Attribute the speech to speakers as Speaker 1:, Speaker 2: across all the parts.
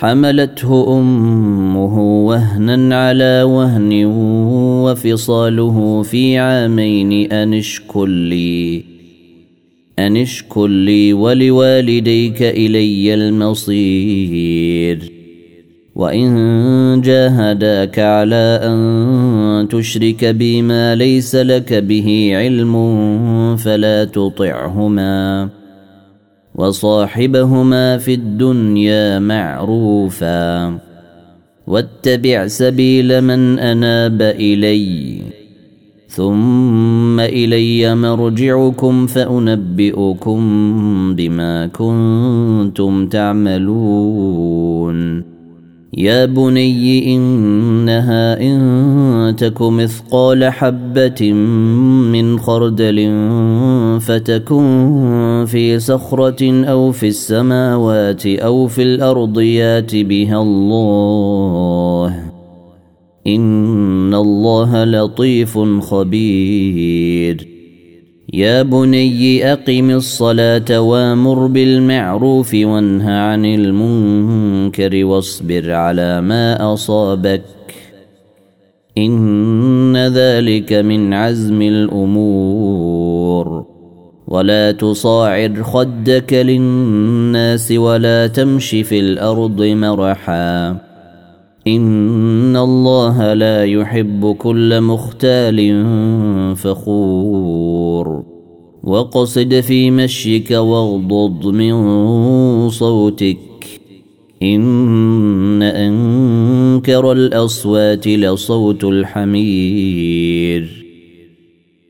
Speaker 1: حملته أمه وهنا على وهن وفصاله في عامين أن اشكر لي أن اشكر لي ولوالديك إلي المصير. وإن جاهداك على أن تشرك بي ما ليس لك به علم فلا تطعهما. وصاحبهما في الدنيا معروفا. واتبع سبيل من أناب إلي. ثم إلي مرجعكم فأنبئكم بما كنتم تعملون. يا بني انها ان تك مثقال حبه من خردل فتكن في صخره أو في السماوات أو في الأرض يات بها الله ان الله لطيف خبير يا بني أقم الصلاة وأمر بالمعروف وانه عن المنكر واصبر على ما أصابك. إن ذلك من عزم الأمور. ولا تصاعر خدك للناس ولا تمش في الأرض مرحا. ان الله لا يحب كل مختال فخور وقصد في مشيك واغضض من صوتك ان انكر الاصوات لصوت الحمير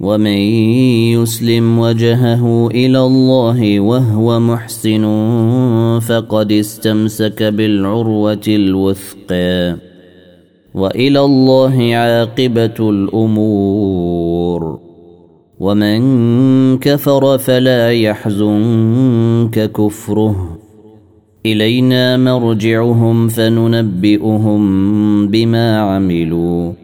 Speaker 1: ومن يسلم وجهه إلى الله وهو محسن فقد استمسك بالعروة الوثقى وإلى الله عاقبة الأمور. ومن كفر فلا يحزنك كفره. إلينا مرجعهم فننبئهم بما عملوا.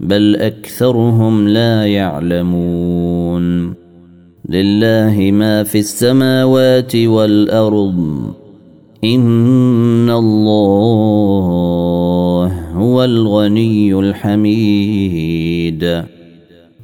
Speaker 1: بل أكثرهم لا يعلمون لله ما في السماوات والأرض إن الله هو الغني الحميد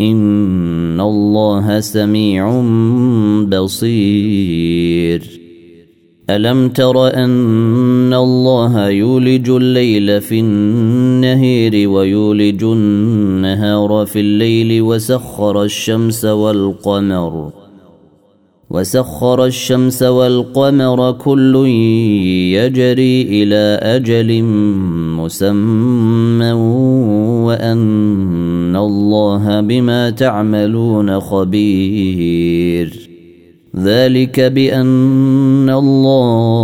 Speaker 1: ان الله سميع بصير. الم تر ان الله يولج الليل في النهير ويولج النهار في الليل وسخر الشمس والقمر وسخر الشمس والقمر كل يجري إلى أجل مسمى وأن الله بما تعملون خبير. ذلك بأن الله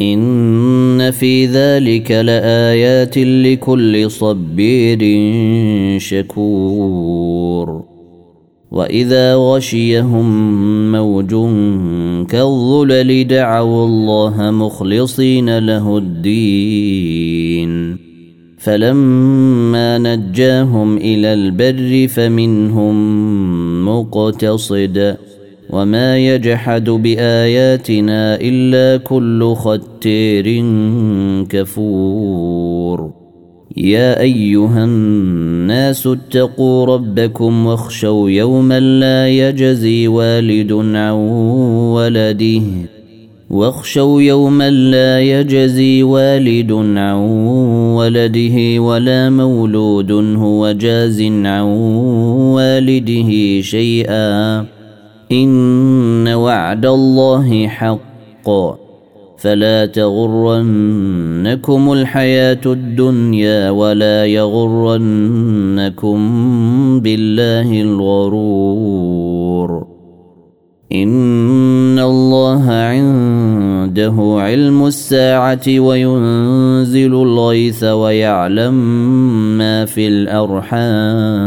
Speaker 1: إن في ذلك لآيات لكل صبير شكور. وإذا غشيهم موج كالظلل دعوا الله مخلصين له الدين. فلما نجاهم إلى البر فمنهم مقتصد. وما يجحد باياتنا الا كل ختير كفور يا ايها الناس اتقوا ربكم واخشوا يوما لا يجزي والد عن ولده واخشوا يوما لا يجزي والد عن ولده ولا مولود هو جاز عن والده شيئا إن وعد الله حق. فلا تغرنكم الحياة الدنيا ولا يغرنكم بالله الغرور. إن الله عنده علم الساعة وينزل الغيث ويعلم ما في الأرحام.